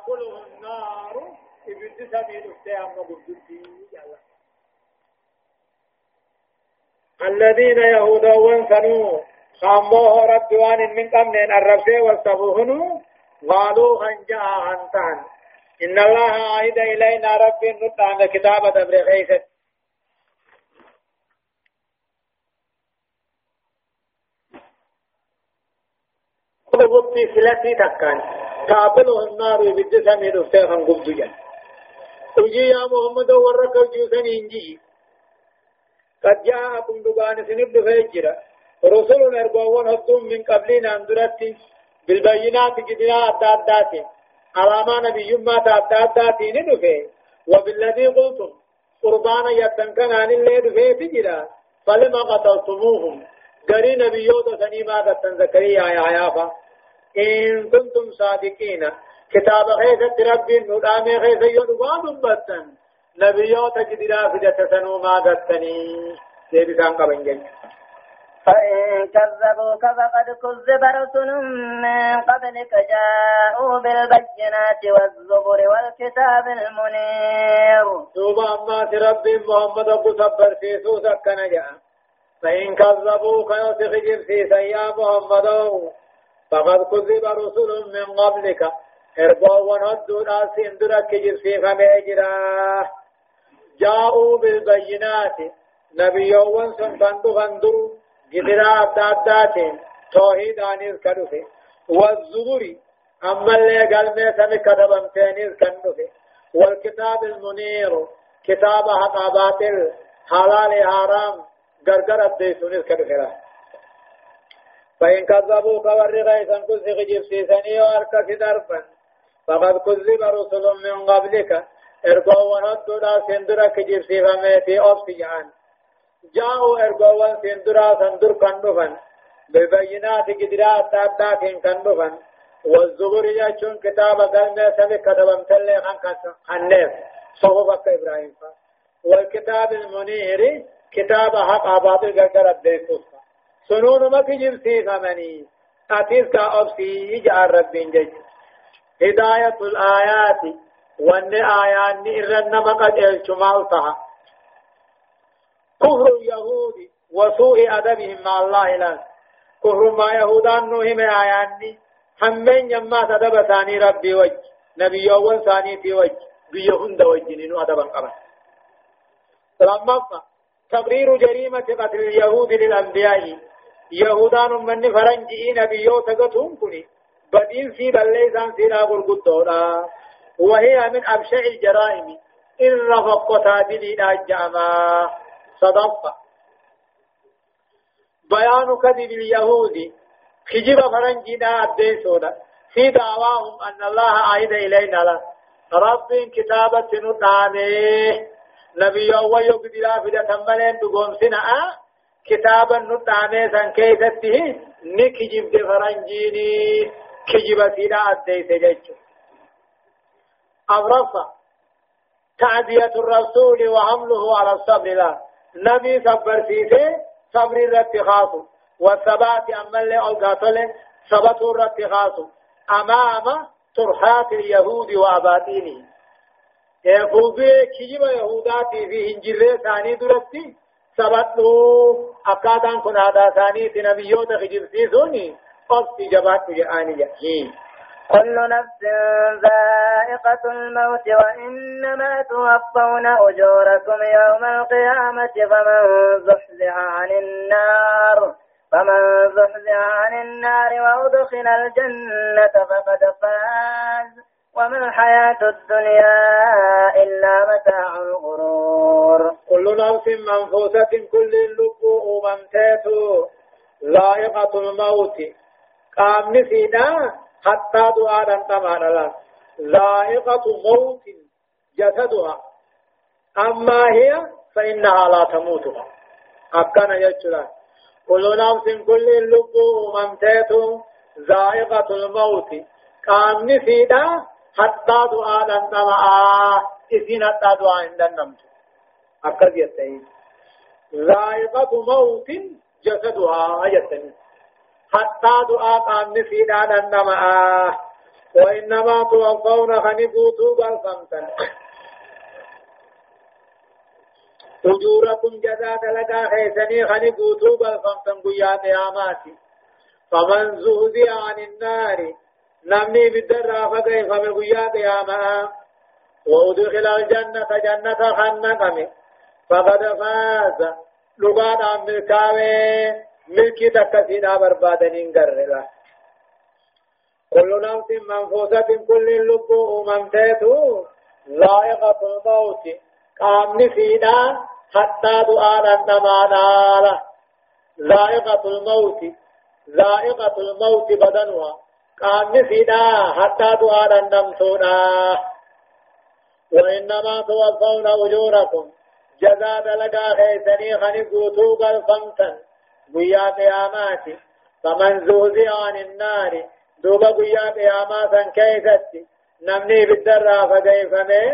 تأكله النار. إبن سبيل السيام قدتي الذين يهودا وانسنوا خاموه ربوان من قمن الرفسي والسبوهن قالوا هنجا هنتان إن الله عهد إلينا ربي نطعم كتاب دبر خيست قلبتي سلسي تكان. تابلو النار سمير السيخن قبض جل وجي يا محمد ورك الجوسن إنجي. قد جاءكم دبان سنب فيجرا. رسل اربوون هدوم من قبلنا اندرتي بالبينات جدنا أدادات على نبي ما تأدادات ندفه وبالذي قلتم قربانا يتنكن عن اللي دفه تجرا فلما قتلتموهم قري نبيوت سنيما قتن زكريا يا عيافا. إن كنتم صادقين. كتاب خيث ربي ندامي خيث يدوان بطن نبيوت جدرا فدت سنو ما قتني ديبسان قبن جنج فإن كذبوك فقد كذب رسل من قبلك جاءوا بالبينات والزبر والكتاب المنير. دوبا أما ربي محمد أبو سبر في سوسك نجا. فإن كذبوك يسخ في يا محمد. فقد كذب رسل من قبلك. اربوا ونهدوا ناس اندرك جرسي فميجرا جاءوا بالبينات. نبيوان سنفندو فندروا جدرا أدادات توحيد عنيز كدفه والزبر أما اللي قال ميسا كتبا تانيز كدفه والكتاب المنير. كتاب حق باطل حلال حرام. غرغر الديسونيز كدفه فإن كذبوك ورغيسا كذب جبسيسني وارك في دربا. فقد كذب رسل من قبلك. إرقوا ونطوا لا سندرك جبسي فميتي أبسجان جاءوا ارغوان سندرا سندر كندفن بالبينات قدرات تابدات كندفن والزبر يجون كتاب قلنا سبي كتبم تلي خان خنف صحبك إبراهيم. والكتاب المنير كتاب حق عباد القرقر الديسوس سنون ما كجب سيفا مني. أتيس كا أبسي يجعل ربين جج هداية الآيات. وان آيات إرن مقد الشمال طه كفر اليهود وسوء أدبهم مع الله لا. كفر ما يهودان نوهم آياني همين يما تدب ثاني ربي وجه. نبي أول ثاني في وجه. بيهند وجنين أدبا قبل. لما تقرير جريمة قتل اليهود للأنبياء. يهودان من فرنجي نبيو تقتهم كني بدين في بليسان سينا قرقودونا وهي من أبشع الجرائم إن رفقتا دليل أجاما صدقة بيان كذب اليهود خجب فرنجنا الدين سودا في دعواهم أن الله عيد إلينا لا رب كتابة نطعمه نبي الله يقدر في تملين دقوم سنة كتابا نطعمه سن كيسته نكجب فرنجيني كجب سيدا الدين سجج أبرصة تعدية الرسول وحمله على الصبر لا. نبي صبر فيه صبر الاتخاذ والثبات أما اللي أوقاتل ثبت الاتخاذ أمام ترحات اليهود وأباطينه يفوزي كيما يهوداتي في هنجرة ثاني درستي. ثبتوا أكادان كن هذا ثاني تنبيوت خجبسيسوني قصد جبات جآنية كل نفس ذائقة الموت وإنما توفون أجوركم يوم القيامة فمن زحزح عن النار. فمن زحزح عن النار وأدخل الجنة فقد فاز. وما الحياة الدنيا إلا متاع الغرور. كل نفس منفوسة كل اللب ممتات ذائقة الموت. قام نسينا حتى دعاء انتمان لا ذائقة موت جسدها. أما هي فإنها لا تموت أكنا يجرى كل نفس كل اللب ممتات ذائقة الموت. قام نفيدا حتى دعاء انتمان إذن حتى دعاء النمت أكد يتعين ذائقة موت جسدها يتعين حتى دعاء قام في النماء وإنما توفون خنبوتوا بالفمتن أجوركم جزاء لك خيسني خنبوتوا بالفمتن قيات قياماتي. فمن زهزي عن النار نمني بالدرة فكيف من قيات قيامات وأدخل الجنة جنة خنقم فقد فاز لغان عن ملكاوي ملكي تكسينا بربادنين قرر كل نفس منفوسة كل اللب أممتيت ذائقة الموت قام فينا حتى دعانا نمانا ذائقة الموت ذائقة الموت بدنها قام فينا حتى دعانا نمتونا وإنما توفون أجوركم جزاء لقا خيسني خني قوتوب الفمتن قيا قيامات فمن زوزي عن النار دوبا قيا قيامات كيست نمني بالدرة فكيفمي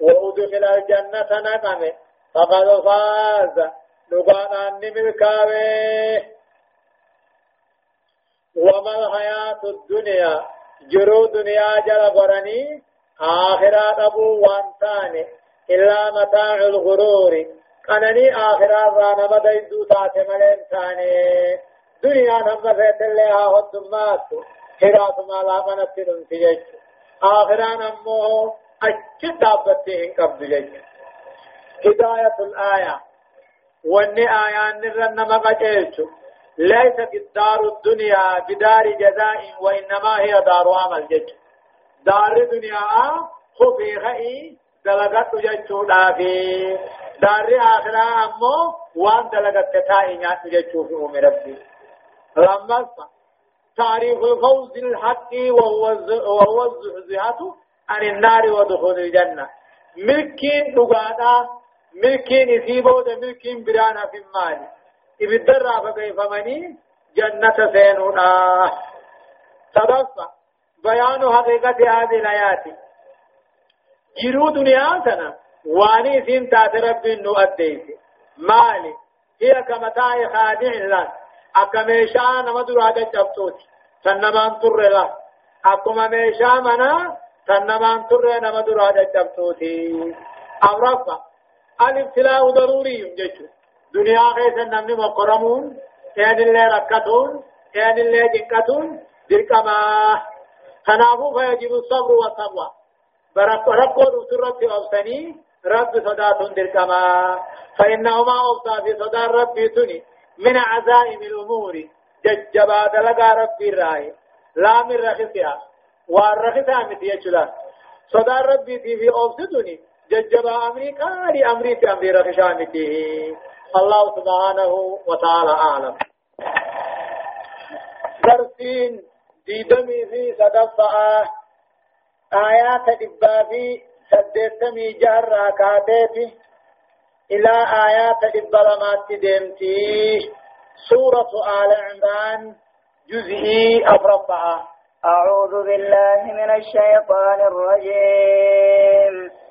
وأدخل الجنة نقمي فقد فاز لقانا نملكاوي وما الحياة الدنيا؟ جرو دنيا جل قرني آخرة أبو وانتاني إلا متاع الغرور. قنني آخرة رانا مدى يدو تاتي ملين تاني. دنيا نمى فيت اللي آهد دمات هرات ما لا منت نمتجج آخرة نمو أجد دابتين قبض جج هداية الآية. واني آيان نرن مقجلت ليست الدار الدنيا بدار جزاء وإنما هي دار عمل جج دار دنيا خفي غئي دلغت جچودا في دار آخرة أمو وان دلغت تتائي نات جچو في أم ربي. لما تعريف الفوز الحق وهو وهو عن النار ودخول الجنة. ملكين دقادا ملكين نسيبو ده ملكين برانا في المال. إبدر فكيف مني جنة سينونا صدفة بيان حقيقة هذه الآيات جرو دنيا سنة واني سين تات رب نو أديس مالي هي كمتاع خادع الله أكميشا نمدر هذا جبتوتي تنمان تر الله أكما ميشا منا تنمان تر نمدر هذا جبتوتي أورفا الابتلاء ضروري جيشو دنيا خيسا نمني مقرمون كان اللي ركتون كان اللي جنكتون دلكما تنافو فيجب الصبر والتقوى بركو ركو سرت أوسني رب صدات دركما فإنهما أوصى في صدى ربي تني من عزائم الأمور۔ ججبا دلقا ربي الرأي لا من رخصها والرخصها متيجلا صدى ربي في أوسدني ججبا أمريكا لأمريكا أمري رخصها متيه الله سبحانه وتعالى أعلم. درسين ديدمي في صدفة. آيات دبابي سدتمي جهر راكاتيتي. إلى آيات دبلمات ديمتي سورة آل عمران جزئي أفرفعة أعوذ بالله من الشيطان الرجيم.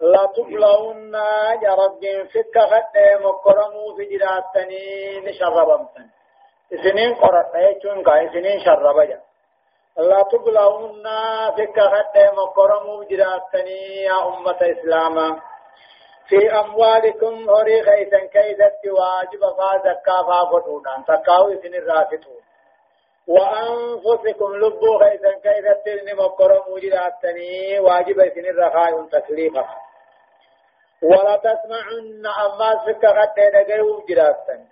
لا تبلغن يا رب فك غد مكرمو في جراتني نشربمتن سنين قرأت ايچون قاي سنين شربجا لا تبلغن فك غد مكرمو جراتني يا أمة إسلاما. في أموالكم هوري خيسا كيست واجب فازكا فافتونا تقاوي سن الرافتون وأنفسكم لبو خيسا كيست مكرمو جراتني واجب سن الرخاء تكليفا ولا تسمعن أما سكة قد دقيو جراسا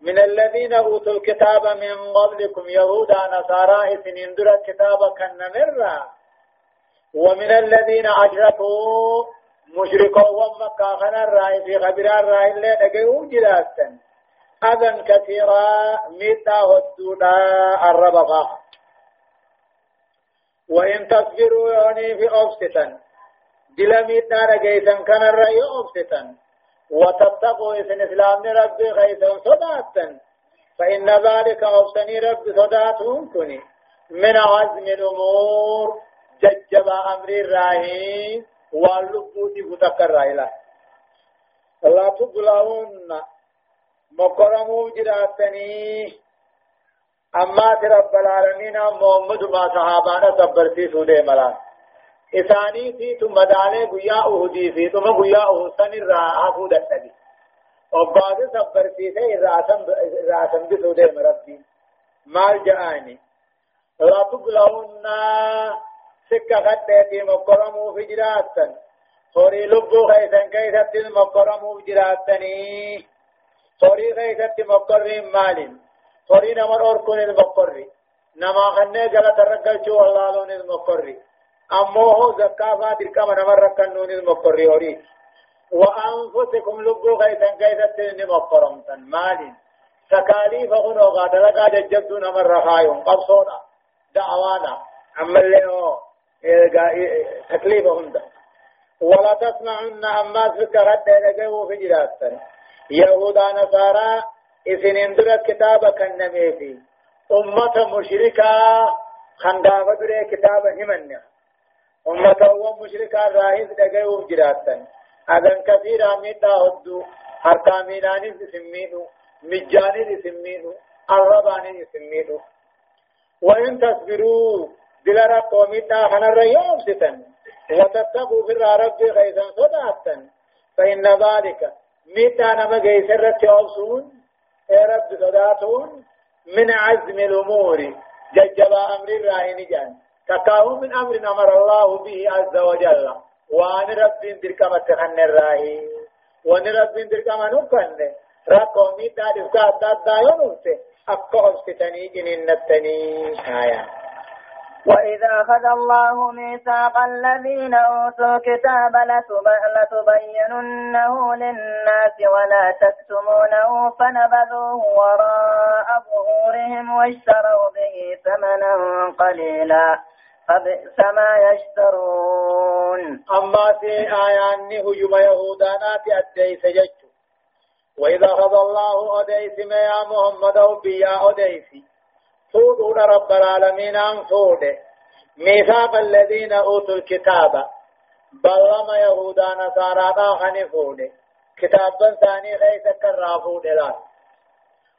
من الذين أوتوا الكتاب من قبلكم يهودا نصارى إسنين در الكتاب كالنمرة ومن الذين أشركوا مشركوا ومكا خنا الرأي في خبر الرأي اللي دقيو جراسا أذى كثيرا ميتا هدودا الربقة وإن تصبروا يعني في أفسطا دلمي دار جيسن كان الرأي أبسطا. وتتقوا إذن إسلام ربي غيثا صداتا فإن ذلك أبسني ربي صداتهم كني من عزم الأمور ججب أمر الراهين واللبوت بتكر رأيلا لا تقلعون مكرمو جراتني أما رب العالمين محمد ما صحابانا تبرتي سودة ملا إساني في ثم دالي قيا أهدي في ثم قيا أهسن الرعا فودة نبي وبعد تبرتي سي راسم بسودة مربي مال جاني لا تقلعون سكة خطة مكرمو في جراتا horii lubbuu keessan keessatti mokkoromuuf jiraattanii horii keessatti mokkorriin maalin horii nama dhorkuunis mokkorri nama kannee galata raggalchuu wallaaluunis mokkorri ammoo hoo zakkaafaa dirqama nama rakkannuunis mokkorri horii وأنفسكم لبوا غيثا كيف تنم مقرمتا مال تكاليف هنا غادر قاد جبتنا من رخايهم قبصونا دعوانا. عمل له تكليف هندا ولا تسمعن أما فكرت لجو في جراتن يهودا نصارى إذن اندرت كتابة كنميتي أمة مشركة خندافة دري كتابة هو مشركة راهز في جراتن أذن كثيرا ميتا هدو حركا ميلاني سمينو مجاني سمينو الرباني سمينو وإن تصبروا دلرا قوميتا خنر يوم ستن. وتتقوا في ربي غيثا صداتا. فإن ذلك ميتا نما غيثرة أوصون يا رب صداتون من عزم الأمور. ججبا أمر الراهن جان تكاو من أمر أمر الله به عز وجل. وأن رب دركما تخن الراهي وأن رب دركما نكن. رقم ميتا دفكا تاتا ينوسي أكو أبستني جنين نتني آيان وإذا أخذ الله ميثاق الذين أوتوا الكتاب لتبيننه للناس ولا تكتمونه فنبذوه وراء ظهورهم واشتروا به ثمنا قليلا. فبئس ما يشترون. أما في آيان هجوم يهودانات أدي سجدت وإذا أخذ الله أديس ما يا محمد بيا أديسي فودون رب العالمين أن فود. ميثاق الذين أوتوا الكتاب. بلما يهودا نصارى خني فود. كتابا ثاني ليس كرافود لا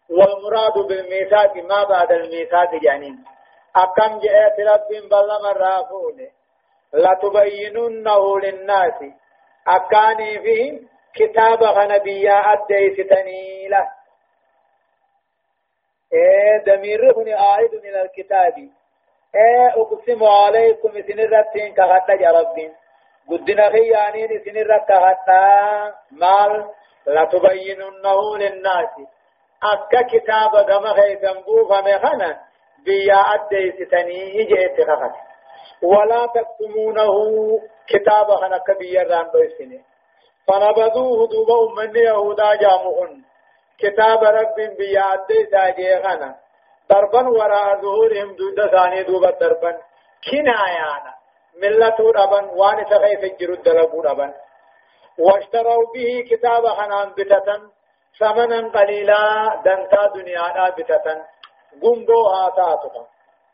والمراد بالميثاق ما بعد الميثاق جانين. أكم جاءت رب بلما رافود لتبيننه للناس. أكاني فيهم كتاب غنبيا أديستني له. إيه دمير هنا عائد من الكتاب. إيه أقسم عليكم إذن الرتين كغتا يا ربين قدنا خيانين إذن الرتا مال لا تبيننه للناس. أكا كتاب كما خيثم بوفا مخنا. بيا أدي ستني إجيت خخت ولا تكتمونه كتاب خنا كبير ران دوسني فنبذوه دوبا أمني يهودا جامعون. كتاب رب بياد ساجيغنا ضربا وراء ظهورهم دود ثاني دوبا ضربا كنايانا. ملة ربا وان سخيف الجرد دلبو ربا واشتروا به كتاب خنان بتة ثمنا قليلا. دنتا دنيانا بتة قنبو هاتاتك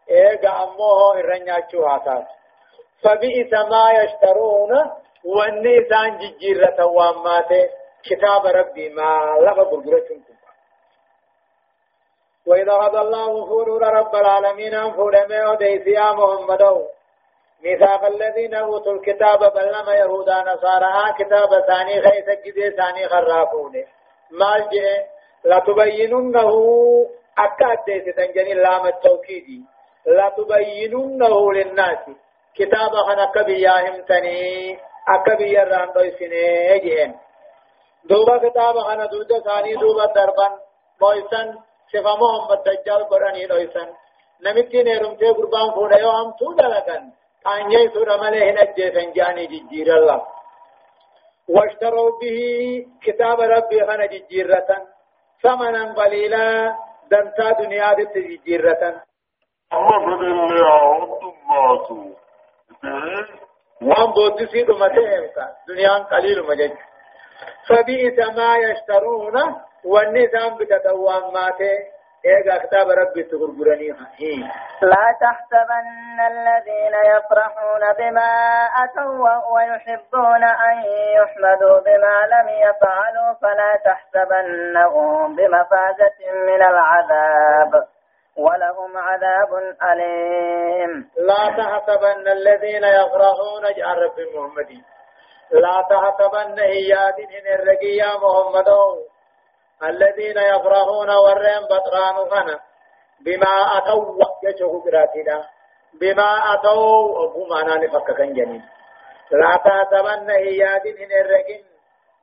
ايغا اموه الرنياتشو هاتات فبئس ما يشترون والنيسان ججيرة واماته كتاب ربي ما لغا برغرتم وإذا غضى الله فورور رب العالمين أن فورمه وديس يا محمد ميثاق الذين أوتوا الكتاب بلما يهودا نصارى كتاب ثاني خيس جدي ثاني خرافون مال جئ لتبيننه أكاد تنجني لام التوكيدي لتبيننه للناس كتاب خنق بياهم تني أكبير راندو سنه جئن دوبا كتاب خنا دودا ثاني دوبا دربان مويسن شفا محمد دجال قراني لويسن نمتي نيرمتي قربان فودا يو هم تو دلقن قانجي سورة مليه نجيسن جاني ججير الله واشتروا به كتاب ربي خنا ججيرة ثمنا قليلا دنتا دنيا دت ججيرة أما بدل اللي عودوا ماتوا وان بودسي دمتهم دنيا قليل مجد فبئس ما يشترون والنظام بتدوام ماته إيه كتاب ربي تغرغرنيها لا تحسبن الذين يفرحون بما أتوا ويحبون أن يحمدوا بما لم يفعلوا فلا تحسبنهم بمفازة من العذاب ولهم عذاب أليم. لا تحسبن الذين يفرحون جعل رب محمد لا تحسبن إياد إن الرقي يا محمد الذين يفرحون ورين بطران خنا بما أتوا يجه براتنا بما أتوا أبو معنا نفككن جنين لا تحسبن إياد إن الرقي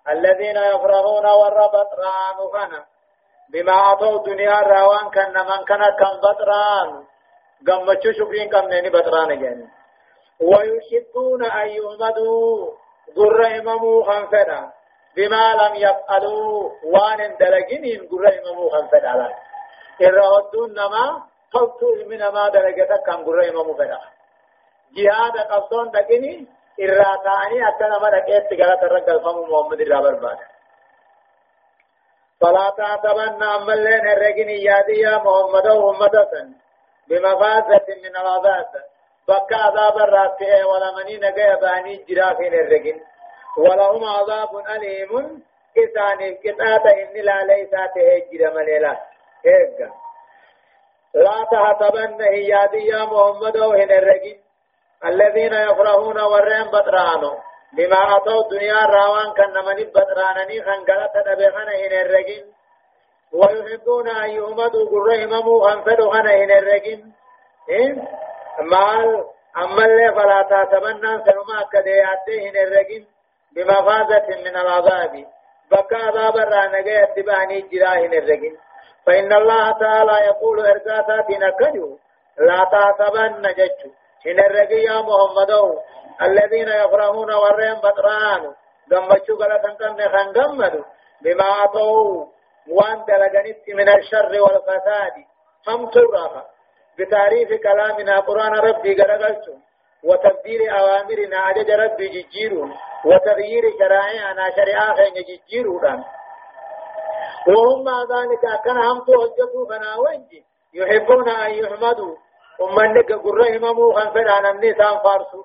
الذين يفرحون ور بطران خنا بما أتوا دنيا راوان كان من كان كم بطران. قمتشو شكرين كم نيني بطران جاني. ويشدون أن يهمدوا. ضر إمامو خنفدا بما لم يفعلوا وان دلقين ضر إمامو خنفدا لا إرهدون نما قلتو من ما دلقتك كم ضر إمامو فدا. جهاد قبطون دقيني إراتاني أكنا ما دقيت تقالة الرقل فمو محمد الرابر بعد فلا تعتبن أملين الرقين يادي يا محمد ومدة بمفازة من العذاب بكى عذاب الرافع ولا مني نجا باني جرافين الرقين. ولهم عذاب أليم. إسان الكتاب إن لا ليس تهجر مليلا. هيك لا تحسبن هيادي يا محمد وهن الرقين الذين يفرحون ورين بطرانو بما أتوا الدنيا راوان كان من بدرانني خنقلت دبخنا هنا الرجين ويحبون أن يهمدوا قرهم مو خنفدوا خنا هنا الرجين إيه؟ مال أما اللي فلا تتمنى سنما كدياتي هنا الرجين بمفازة من العذاب. بكى عذاب الرانقى اتبعني جراه هنا الرجين فإن الله تعالى يقول إرقاتات نكجو لا تعتبن ججو هنا الرجين يا محمدو الذين يفرحون ورين بطران. غمچو غلطن كن غمدو بما أتوا وان دلغنت من الشر والفساد. هم تورا بتعريف كلامنا قرآن ربي غرغلتو وتبديل أوامرنا عدد ربي ججيرون وتغيير شرائعنا شريعة خين ججيرون وهم مع ذلك كان هم توجدوا فناوجي يحبون أن يحمدوا. ومن قرهم مو خنفر عن النسان فارسوا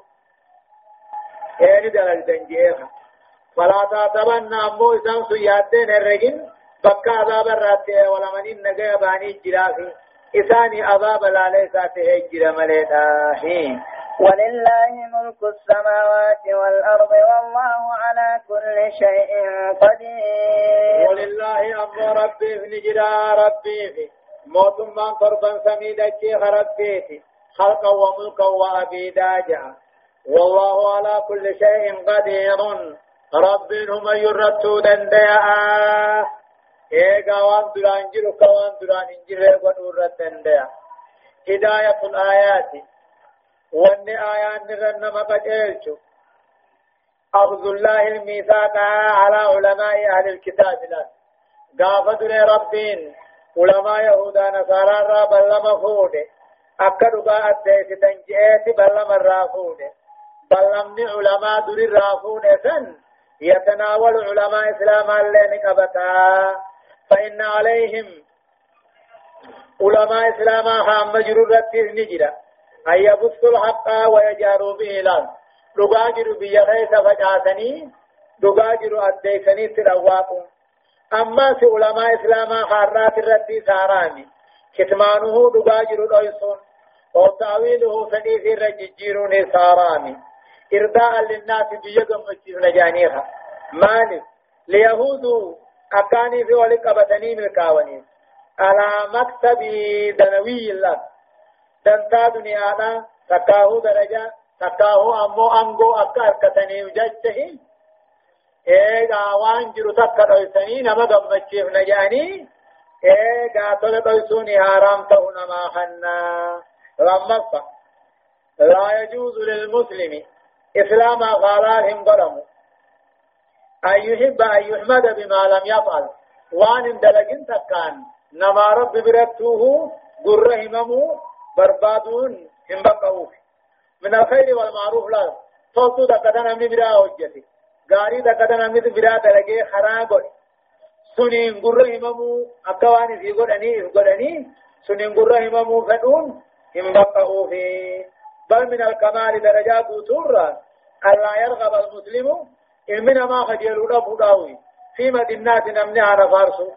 كان دلال دنجيها فلا تعتبن أمو إسان سيادين الرجل. بكا عذاب الراتي ولا من النجاة باني جرافي إساني عذاب لا ليس تهجر مليتا ولله ملك السماوات والأرض والله على كل شيء قدير. ولله أمر ربي في نجرى ربي موت من قربا سميدا شيخ ربي خلقا وملكا وأبيدا جاء والله على كل شيء قدير. رب هم يرتو دنديا. ايغا وان دران جرو كوان دران انجره ونور دنديا هداية الآيات. وان آيات نرن مقجلچو أخذ الله الميثاق على علماء أهل الكتاب لا قافة ربين علماء يهودا نصارى را بلما فوده أكدوا بقى الديس تنجئت بلما را فوده بلمني علماء در الرافون سن يتناول علماء إسلام اللين قبتا فإن عليهم علماء إسلام هم مجرورة نجرة أن يبثوا الحق ويجاروا به لأن دغاجر بيا خيس فجاسني دغاجر أديسني ترواكم أما في علماء إسلام خارات الردي ساراني. كتمانه دغاجر دويسون. وتاويله فنيف الرججيرون ساراني. إرداء للناس بيقم نجانيها مالك. ليهود أكاني في ولك ملكاوني على مكتب دنوي الله. دنتا دنيانا تكاهو درجة تكاهو أمو أنغو أكا أركتني وججته إيغا وانجر تكا دوسني نما قمتشيف نجاني إيغا تل دوسوني حرام تهنا ما خنا رمضة لا يجوز للمسلم إسلام غالارهم قرموا أن يحب أن يحمد بما لم يفعل وان دلقين تكان نما رب برتوه قر هممو بربادون هم بقوف من الخير والمعروف لا توتو دقتا نمني برا هجتي غاري دقتا نمني برا دلقي خرا قد سنين قرر هممو أكواني في قدني إذ قدني سنين قرر هممو فدون هم بقعوا في بل من الكمال درجات سورة ألا يرغب المسلم إن ما خجل رب داوي في مدينات نمنها نفارسو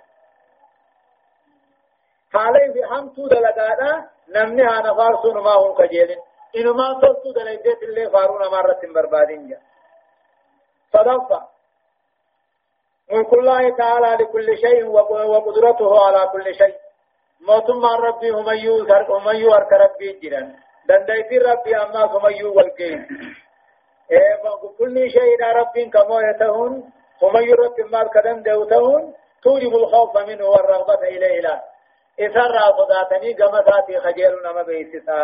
حالي في حمتو دلقانا نمنها نفارسو ما هم خجلين إنما تلتو دلقيت اللي فارون مرة بربادين جا صدفة ملك الله تعالى لكل شيء وقدرته على كل شيء موتم ربي هم يوزر هم يورك ربي جيران دندايتي ربي أما هم يوالكين إيه كل شيء ربي كما يتهون هم يرب ما كدن دوتهون توجب الخوف منه والرغبة إليه لا إثر صداتني قمتاتي خجيل نما بيسسا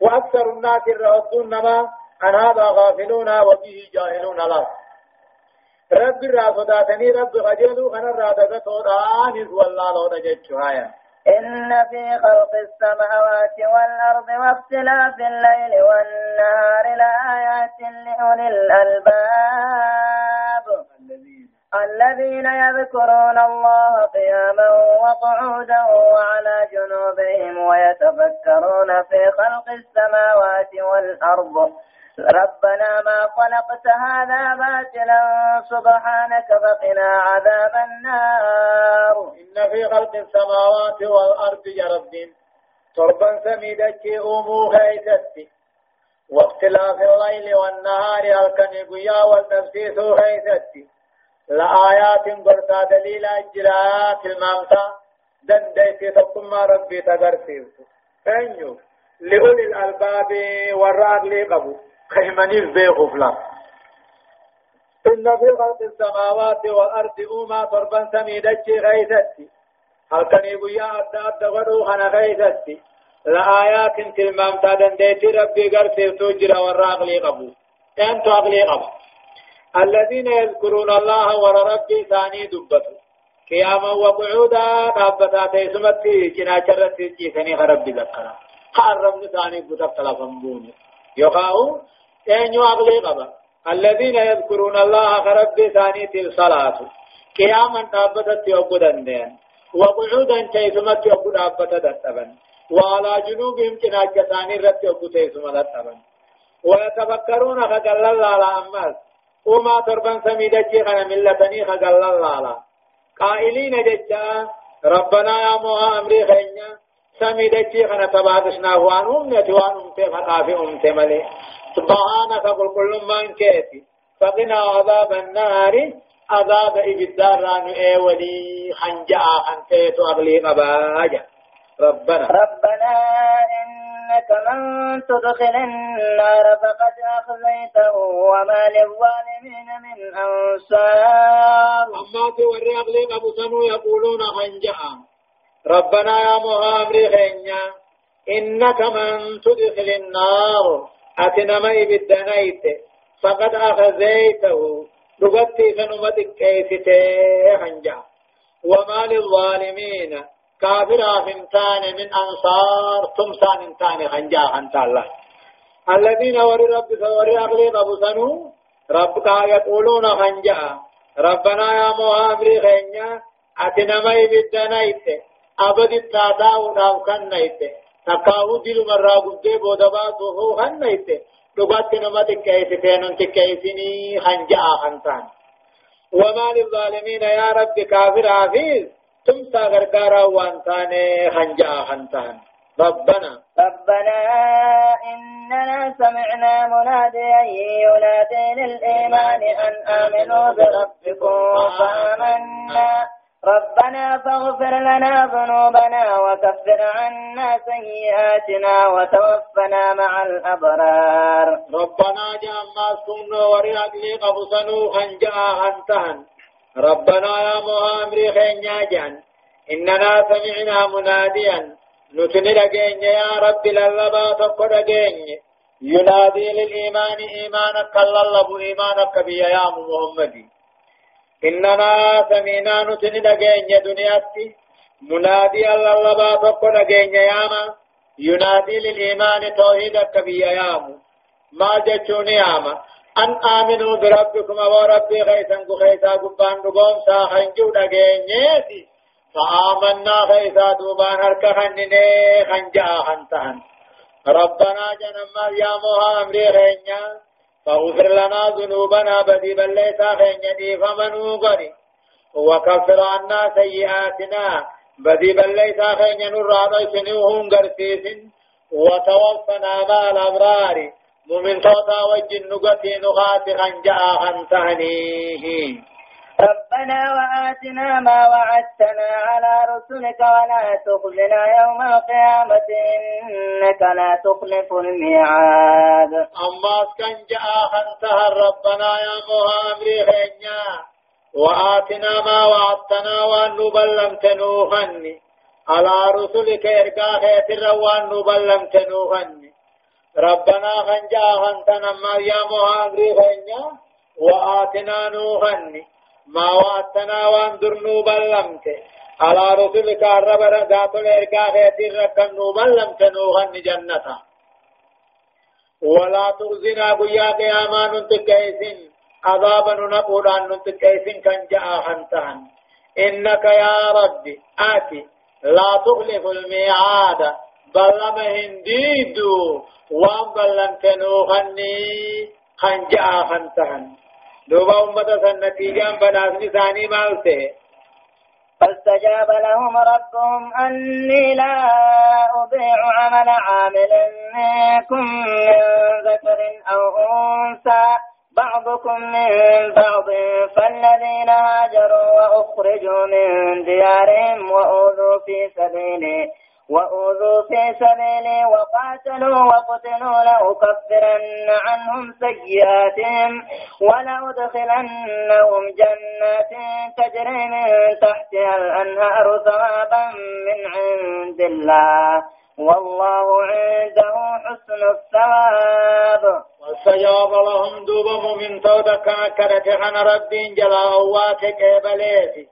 وأكثر الناس الرهدون نما عن هذا غافلون وبه جاهلون له رب را صداتني رب خجلو خنا را دغتو دان والله لو هايا إن في خلق السماوات والأرض واختلاف الليل والنهار لآيات لأولي الألباب. الذين يذكرون الله قياما وقعودا وعلى جنوبهم ويتفكرون في خلق السماوات والأرض. ربنا ما خلقت هذا باطلا سبحانك فقنا عذاب النار. إن في خلق السماوات والأرض يا رب تربا سميدك أمو خيستي واختلاف الليل والنهار الكن قيا والتفسيس خيستي لآيات قرطا دليل أجرات المامتا. دنديتي تقم ربي تقرسيس أنيو لأولي الألباب والرأى قبو. خيمنيف بيغو فلا إن في خلق السماوات والأرض أوما تربا سميدتي غيثتي. هل كان يبويا أدى أدى غدو خنا غيثتي. لآيات تلمام تادن ديتي ربي غرسي توجر والراغ لي قبو. أنتو أغلي قبو. الذين يذكرون الله وربي ثاني دبتو قياما وقعودا دابتا تيسمتي جنا شرتي جيسني ربي ذكرا. ربي ثاني بطب تلفن يقاو أين يعقلي قبا. الذين يذكرون الله رب ثاني الصلاة قياما تابتت يوقدن دين. وقعودا كيثمت يوقد أبتت دتبن. وعلى جنوبهم كناج ثاني رت يوقد كيثم دتبن. ويتفكرون خقل الله على أمس. وما تربن سميدتي خنا ملتني خقل الله قائلين ججا ربنا يا موها أمري خينيا سميدتي خنا تبادشنا وانهم نتوانهم تفقافي أمت ملي سبحانك قل كل من كيتي فقنا عذاب النار عذاب إبدار رانو إيه ولي خنجا خنتيت أغلي قباجا ربنا ربنا إنك من تدخل النار فقد أخزيته وما للظالمين من أنصار. أما توري أغلي قبو يقولون خنجا ربنا يا مهامري خينيا إنك من تدخل النار. أتنما إبدنيت فقد أخذيته لغتي فنمتك كيفتي هنجا وما للظالمين كافر فنتان من أنصار تمسان انتان هنجا هنتا الله الذين وري رب وري أغلي قبسنو ربك يقولون هنجا ربنا يا مهامري خينيا أتنما إبدنيت أبد التاتاو ناو كنيت تکاو دل مرا گدے بودبا تو ہو ہن نیتے لغات نمت کیسے تینن تکیسنی خنجا خنتان. وما للظالمين يا رب كافر عزيز. تم ساغر كارا وانتان خنجا خنتان. ربنا. ربنا إننا سمعنا مناديا ينادي للإيمان أن آمنوا بربكم فآمنا ربنا فاغفر لنا ذنوبنا وكفر عنا سيئاتنا وتوفنا مع الأبرار. ربنا جعلنا سمنا ورياك لي قبصنو خنجا خنتهن ربنا يا مهامري خينيا جان. إننا سمعنا مناديا. نتني لقين يا رب للبا تقر ينادي للإيمان إيمانك الله إيمانك بي يا محمدي إننا سمينا نتني دقين دنياتي منادي الله لبا فقو دقين ياما ينادي للإيمان توحيدك بي يامو ما جتشوني آما أن آمنوا بربكم وربي خيسا خيسا قبان نقوم ساخن جودا جينيتي فآمنا خيسا دوبان هركا خنني خنجا خنتان ربنا جنما يا موها أمري خينيا فاغفر لنا ذنوبنا بدي بل ليس خينيا فمنو قري وكفر عنا سيئاتنا بدي بل ليس خينيا نرى سنوهم قرسيس وتوفنا مع الأبرار. مؤمن توتا وجن نغتي نغات خنجا خنتهنيه ربنا وآتنا ما وعدتنا على رسلك ولا تخزنا يوم القيامة إنك لا تخلف الميعاد. أما كان جاء خنتها ربنا يا مهامري خينيا وآتنا ما وعدتنا وأن نبلمت نوخني على رسلك إرقا خيتر وأن نبلمت نوخني ربنا خنجا خنتنا ما يا مهاجري خنجا وآتنا نوخني ما واتنا وان درنو بلمت على رسولك الرب ذات الإرقاء خيتي ركن بلمت نوخني جنة ولا تغزنا بيا قياما ننتكيسن عذابا نقول أن ننتكيسن كان جاء خنتان إنك يا ربي. آتي. لا تخلف الميعاد. بلما هنديدو وان بلن تنوخني خنجا خنتهن دوبا أمة سنتيجا بناسني ثاني مالته فاستجاب لهم ربهم أني لا أضيع عمل عامل منكم من ذكر أو أنثى بعضكم من بعض فالذين هاجروا وأخرجوا من ديارهم وأوذوا في سبيلي وأوذوا في سبيلي وقاتلوا وقتلوا لأكفرن عنهم سيئاتهم ولأدخلنهم جنات تجري من تحتها الأنهار ثوابا من عند الله. والله عنده حسن الثواب. واستجاب لهم دوبهم من تودا كما كانت عن رب جلا أواتك بليتي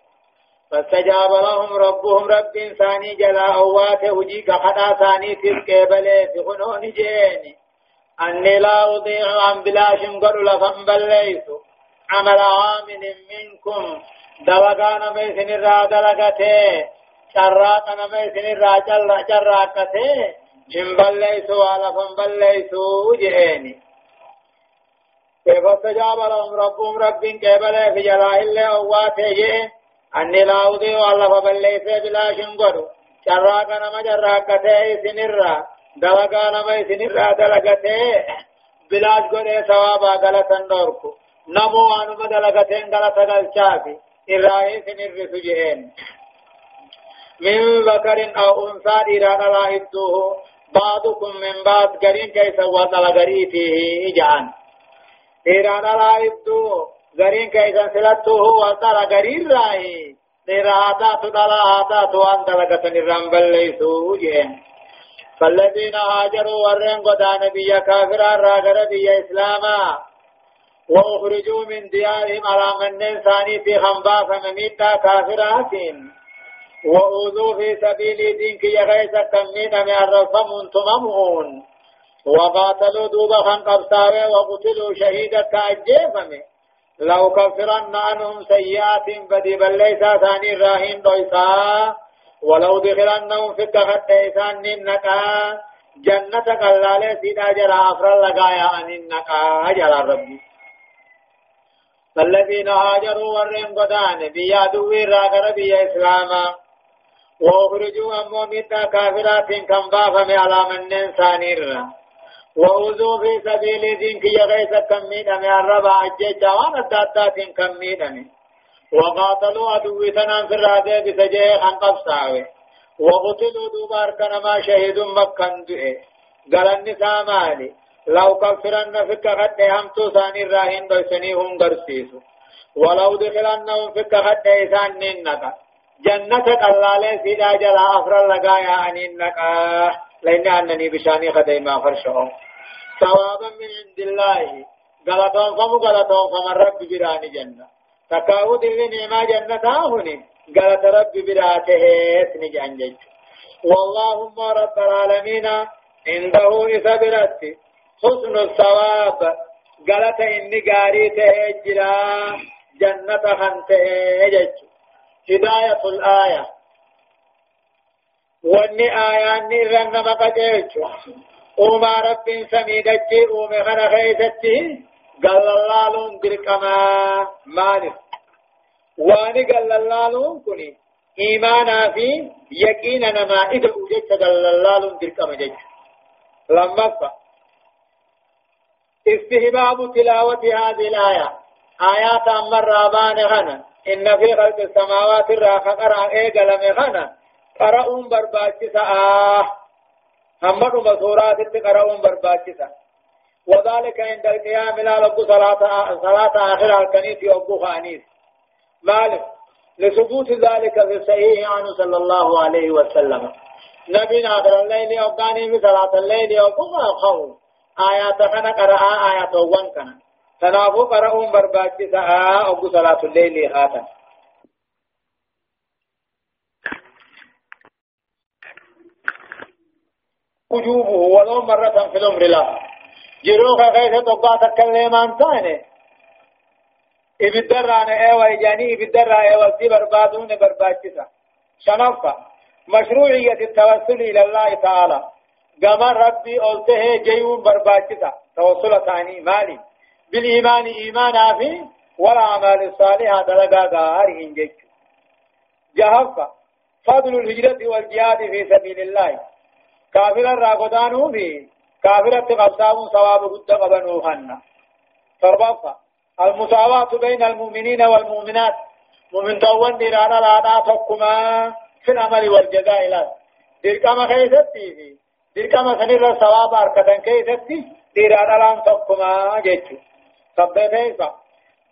فاستجاب لهم ربهم رب ثاني جلا أوات وجيك حدا ثاني تلك بليت خنون جيني أني لا أضيع عن بلاش قل لفن بليت عمل عامل منكم. دلقان ميسن الرا دلقته. شراقنا ميسن الرا جل جراقته. إن بليت ولفن بليت جيني كيف استجاب لهم ربهم رب كيبل في جلاه الله أواته جيه أني لا أضيع الله فبليس بلا شنقر شراك نما جراكته سنرا دلقا نما سنرا دلقته بلاش قد ثوابا غلطا نوركو نمو أنما دلقتين غلطا غلطافي إرائي سنر سجهين من ذكر أو أنثى إرادة لا إدوه بعضكم من بعض قرين كيس وطل غريته إجعان إرادة لا إدوه غرين كيسان سلطه وطر غرين راهي نراتا تدلاتا توان دلقة نرام بليسو جين فالذين هاجروا ورين قدان بيا كافرا راغر بيا إسلاما وأخرجوا من ديارهم على من ثاني في خنبا فمميتا كافرات وأوذوا في سبيل دينك يغيث كمين من الرفم تممون وقاتلوا دوبا خنقبساوي وقتلوا شهيدا كأجيفمي لو كفرن عنهم سيئات بدي بل ليس ثاني راهين دويسا. ولو دخلنهم في التخت إسان ننكا. جنة قلالة سيدا جرى أفر لقايا أن النكا جرى ربي فالذين هاجروا ورين قدان بيا دوي راغر بيا إسلاما وأخرجوا أمو مدى كافرات كم بافم على من ثاني وأوذوا في سبيل دينك يغيث كمين من الربع الجيجة وأنا الداتات كمين وقاتلوا عدوتنا في الرادة بسجيه خنقب ساوي. وقتلوا دوبار كنما شهيد مكان دئه قال النساء مالي لو كفرن فك خد همتو ثاني الراهن دوسني هم درسيسو ولو دخلنهم فك خد إسان ننك جنة قلالة سيدا جلا أفر لقايا أنينك. لأن أنني بشأني خديما فرشهم. ثوابا من عند الله. غلطان فم غلطان فم رب براني جنة. تكاود اللي نعما جنة هوني غلط رب براته اسني جنجج واللهم رب العالمين عنده إثبرت حسن الثواب. قالت إني قاري تهجرا جنة خنته هداية الآية. واني آياني رن مقجيش وما رب سميدتي ومي خنا خيستي قال الله لون دركما مالك واني قال الله لون كني إيمانا في يقينا نما إذا أوجدت قال الله لون دركما جيش لما استهباب تلاوة هذه الآية آيات أمر رابان غنى إن في خلق السماوات الراخة قرأ إيقل مغنى قرأون برباكسة آه همد مسورات قرأون برباكسة وذلك عند القيام لا لب صلاة صلاة آخر الكنيس يوبو خانيس مالك لثبوت ذلك في الصحيح عنه صلى الله عليه وسلم نبي آخر الليل يوقاني بصلاة الليل يوبو خوف آيات كان قرأ آيات وان كان تنافو قرأون برباكسة آه أبو صلاة الليل هاتا وجوبه ولو مرة في العمر لا. جروخ غيث تقع تكلم عن ثاني إبدر عن إيوة يعني إبدر عن إيوة سي بربادون برباكسة شنفة مشروعية التوسل إلى الله تعالى. قام ربي قلته جيون برباكسة توصل ثاني مالي. بالإيمان إيمانا في والأعمال الصالحة دلقا غارهن جيش جهفة فضل الهجرة والجهاد في سبيل الله. كافر الراغدانو في كافر تقصاب ثواب قد قبنو خنا فربطة المساواة بين المؤمنين والمؤمنات مؤمن دوان ديرانا لا تقما في العمل والجزاء لا ديركما خيستي في ديركما سنير الثواب أركتن كيستي ديرانا لا تقما جيتشو سبب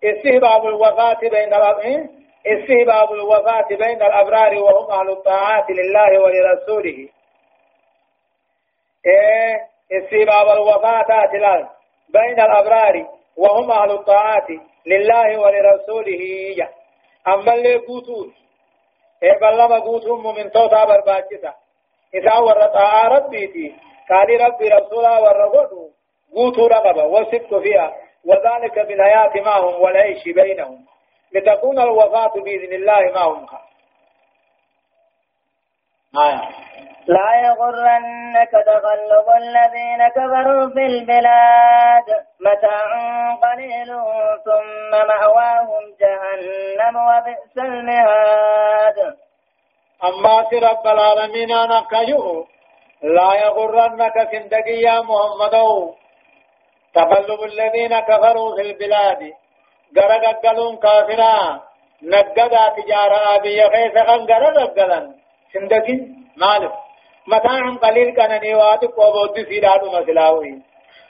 استهباب الوفاة بين الأبعين استهباب الوفاة بين الأبرار وهم أهل الطاعات لله ولرسوله إيه استهباب الوفاة تلال بين الأبرار وهم أهل الطاعات لله ولرسوله. أما اللي قوتون؟ إيه بلما قوتهم من توتا برباكسة إذا ورطاء ربيتي قال ربي رسولا ورغدوا قوتوا رقبة وصدت فيها وذلك بالحياة معهم والعيش بينهم. لتكون الوفاة بإذن الله معهم. آية. لا يغرنك تقلب الذين كفروا في البلاد. متاع قليل ثم مأواهم جهنم وبئس المهاد. أما رب العالمين أنا كيو لا يغرنك سندقي يا محمد. تقلب الذين كفروا في البلاد. غرق قلون كافرا. نقدا تجارة أبي خيس خن غرق قلن سندقين مالك. متاع قليل كان نيواتك وبود سيداد مسلاوي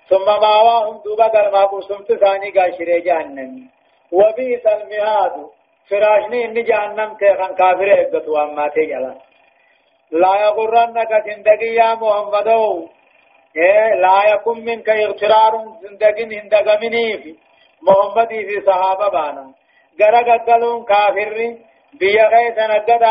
ثم ماواهم دوبا قلما قسمت ثاني قاشر جهنم وبئس المهاد فراشني إن جهنم تيخن كافر إبتوا أما تيجلا لا يغرنك سندقي يا محمدو لا يكن منك اغترار زندگين هندگمني في محمد في صحابة بانا غرق قلون كافر بيا غيث نقد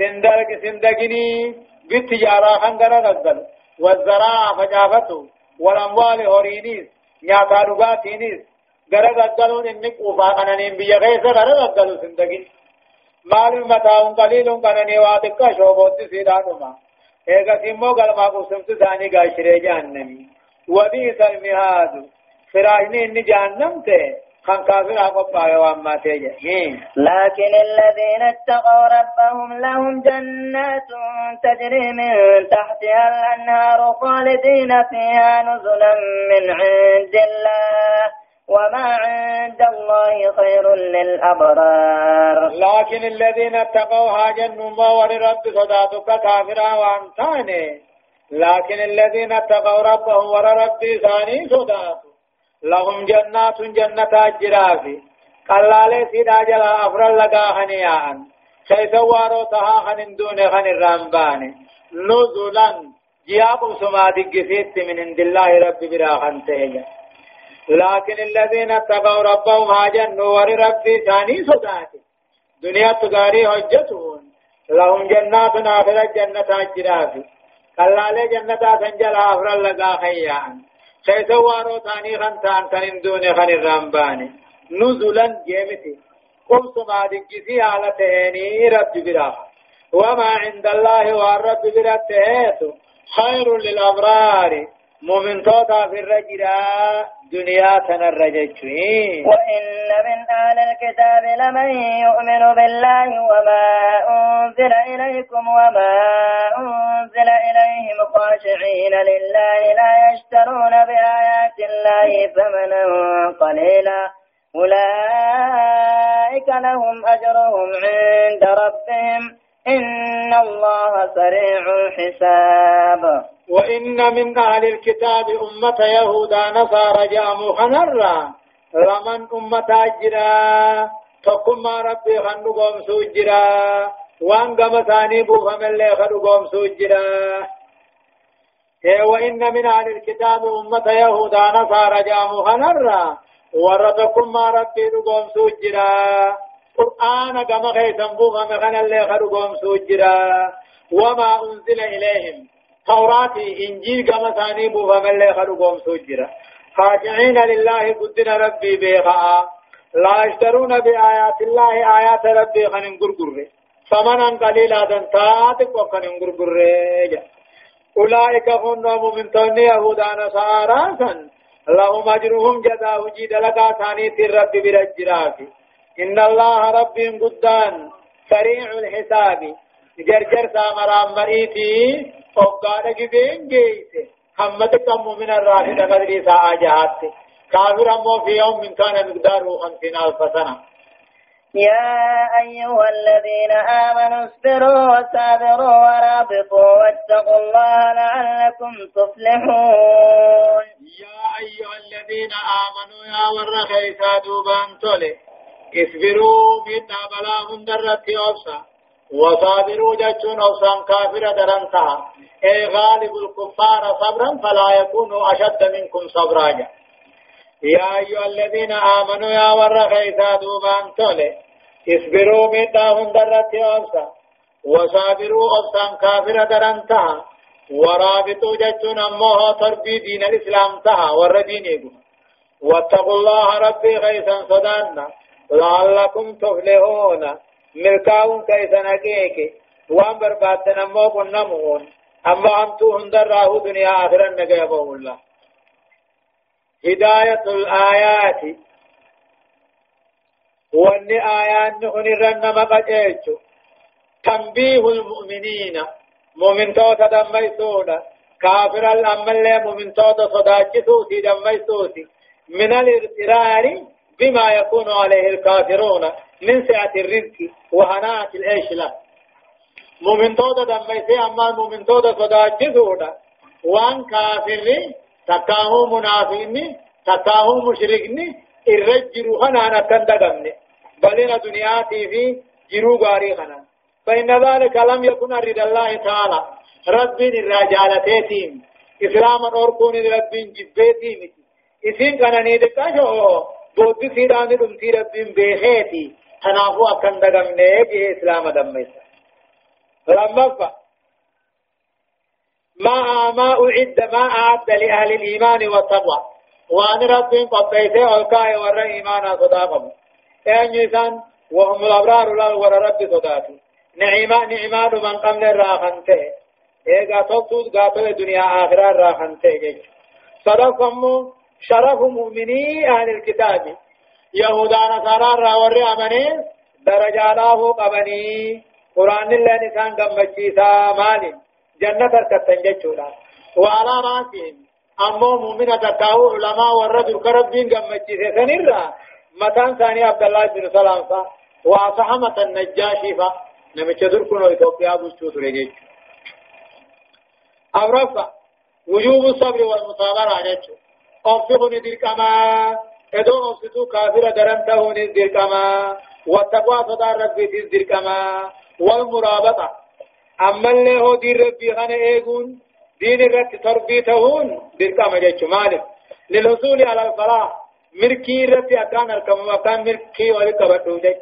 قلون سندق سندگني بالتجارة خنقر قلون والزراعة فجافته والأموال هورينيس نياتا رغاتينيس غرق قلون إنك وفاقنانين بيا غيث غرق قلون سندگين مال متاع قليل قنني واتك شوبوت سيدانما إيغا سيمو غلما قسمت ثاني غاشري جهنمي. وبئس المهاد. فراجني ان جهنم ته. خان كافر أقبع وأما تيجي لكن الذين اتقوا ربهم لهم جنات تجري من تحتها الأنهار خالدين فيها نزلا من عند الله وما عند الله خير للأبرار. لكن الذين اتقوا هاجن نما ورب صداتك كافرا وانتاني لكن الذين اتقوا ربهم ورب ثاني صدات لهم جنات جنة الجرافي قلالي سيدا جلا أفر لقا خنيان سيسوارو تها خن دون خن الرامبان نزلا جياب سما دقفيت من عند الله رب براخن تهجا لكن الذين اتقوا ربهم هاجن ور ربي ثاني صداتي دنيا تغاري حجتهم لهم جنات آخرة جنة الجرافي الله لي جنة سنجل أفر لقا خيان خيسا وارو تاني خنتان كان دون خن الرمباني نزلا جيمتي. قمت ما دقسي على تهيني رب براه وما عند الله والرب براه خير للأبرار. مؤمن توتا في الرجل دنيا تنرجتين وإن من أهل الكتاب لمن يؤمن بالله وما أنزل إليكم وما أنزل إليهم خاشعين لله لا يشترون بآيات الله ثمنا قليلا. أولئك لهم أجرهم عند ربهم. إن الله سريع الحساب. وإن من أهل الكتاب أمة يهودا نصارى جامو خنرا رمن أمة أجرا؟ تقم ربي خنو قوم سوجرا وأن قم ثاني بوفم اللي خنو قوم سوجرا وإن من أهل الكتاب أمة يهودا نصارى جامو خنرا ورتكم ربي قوم سوجرا قرآن كما خيثم بوفم خن اللي خنو قوم سوجرا وما أنزل إليهم. توراة إنجيل كما ثاني بوفا ملي خلقهم سجرا خاشعين لله قدنا ربي بيخاء لا يشترون بآيات الله آيات ربي خنن قرقر ثمنا قليلا دنتاتك وخنن قرقر أولئك هم من تون يهودا نصارى لهم أجرهم جزاء جيد لك ثاني الرب برجراك إن الله رب قدان سريع الحساب. جرجر سامرام مريتي فقال جبين جيسه حمد كم من الرافد قدري ساعة جهات كافر أمو في يوم من كان مقداره خمسين ألف سنة يا أيها الذين آمنوا اصبروا وصابروا ورابطوا واتقوا الله لعلكم تفلحون. يا أيها الذين آمنوا يا ورخيسا دوبان تولي. اصبروا من بلاهم درت أبصر وصابروا جتون أوسان كافرة درنتا. أي غالب الكفار صبرا فلا يكونوا أشد منكم صبرا. يا أيها الذين آمنوا يا ورخيسا دوبان تولي. اصبروا ميتاهم درت أوسا. وصابروا أوسان كافرة درنتا. ورابطوا جتون أموها تربي دين الإسلام تها. وردينيكم واتقوا الله ربي غيثا صدانا. لعلكم تفلحون. ملكاون كيسا نكيك وان بربادن امو قنمون أما انتو هندر راهو دنيا آخرا نقيبه الله هداية الآيات. وان آيات نخنرن مقجيش تنبيه المؤمنين. مؤمن توتا دميسونا كافر الأمل مؤمن توتا صداجسوسي دميسوسي من الاغترار بما يكون عليه الكافرون من سعة الرزق وهناة العيش له. مؤمن تودا دميسي أما مؤمن تودا صداجسودا وان كافر تكاهو منافقني تكاهو مشركني الرجل خنا نتندقمني بلنا دنياتي في جرو غاري خنا. فإن ذلك لم يكن رد الله تعالى. رب الرجالتين إسلام أوركون رب جبتي إسين كان نيدكاشو بودي سيراني دمتي رب بيخيتي تنافو أكن دقمني جه إسلام دميسا لما فا ما ما أعد ما أعد لأهل الإيمان والتقوى وأن رب قبيته والكاي ور إيمانا صداقهم أن يسان وهم الأبرار لا ور رب صداقه نعمة نعمة من قبل الراخنته إيقا توقف قابل الدنيا آخرة الراخنته صدقهم شرف مؤمني أهل الكتاب. يهودا نصارى راوري أمني درجة له قبني قرآن الله نسان قمجيسا مال جنة تتنججولا وعلى راسهم. أمو مؤمنة تتاو علماء ورد الكربين قمجيسا سنرى. متان ثاني عبد الله بن سلام فا. وصحمة النجاشي فا. نمشي دركنو إثيوبيا بوشتوت رجيج أورفا. وجوب الصبر والمصابرة جيجو أنفقني ذلك ما ادو اوسطو كافر درنته نزدر كما والتقوى صدى ربي تزدر كما والمرابطة. أما اللي هو دين ربي خان إيقون دين الرت تربيتهون در كما جيش مالك. للحصول على الفلاح ملكي رت أكان الكما أكان ملكي ولكبتو جيش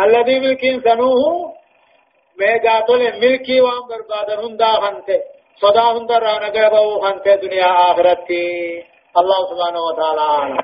الذي ملكي سنوه ميقاتل ملكي وان بربادن هندا خانته. صدا هندر أنا قربوا خنت دنيا آخرتي. اللہ سبحانہ و تعالی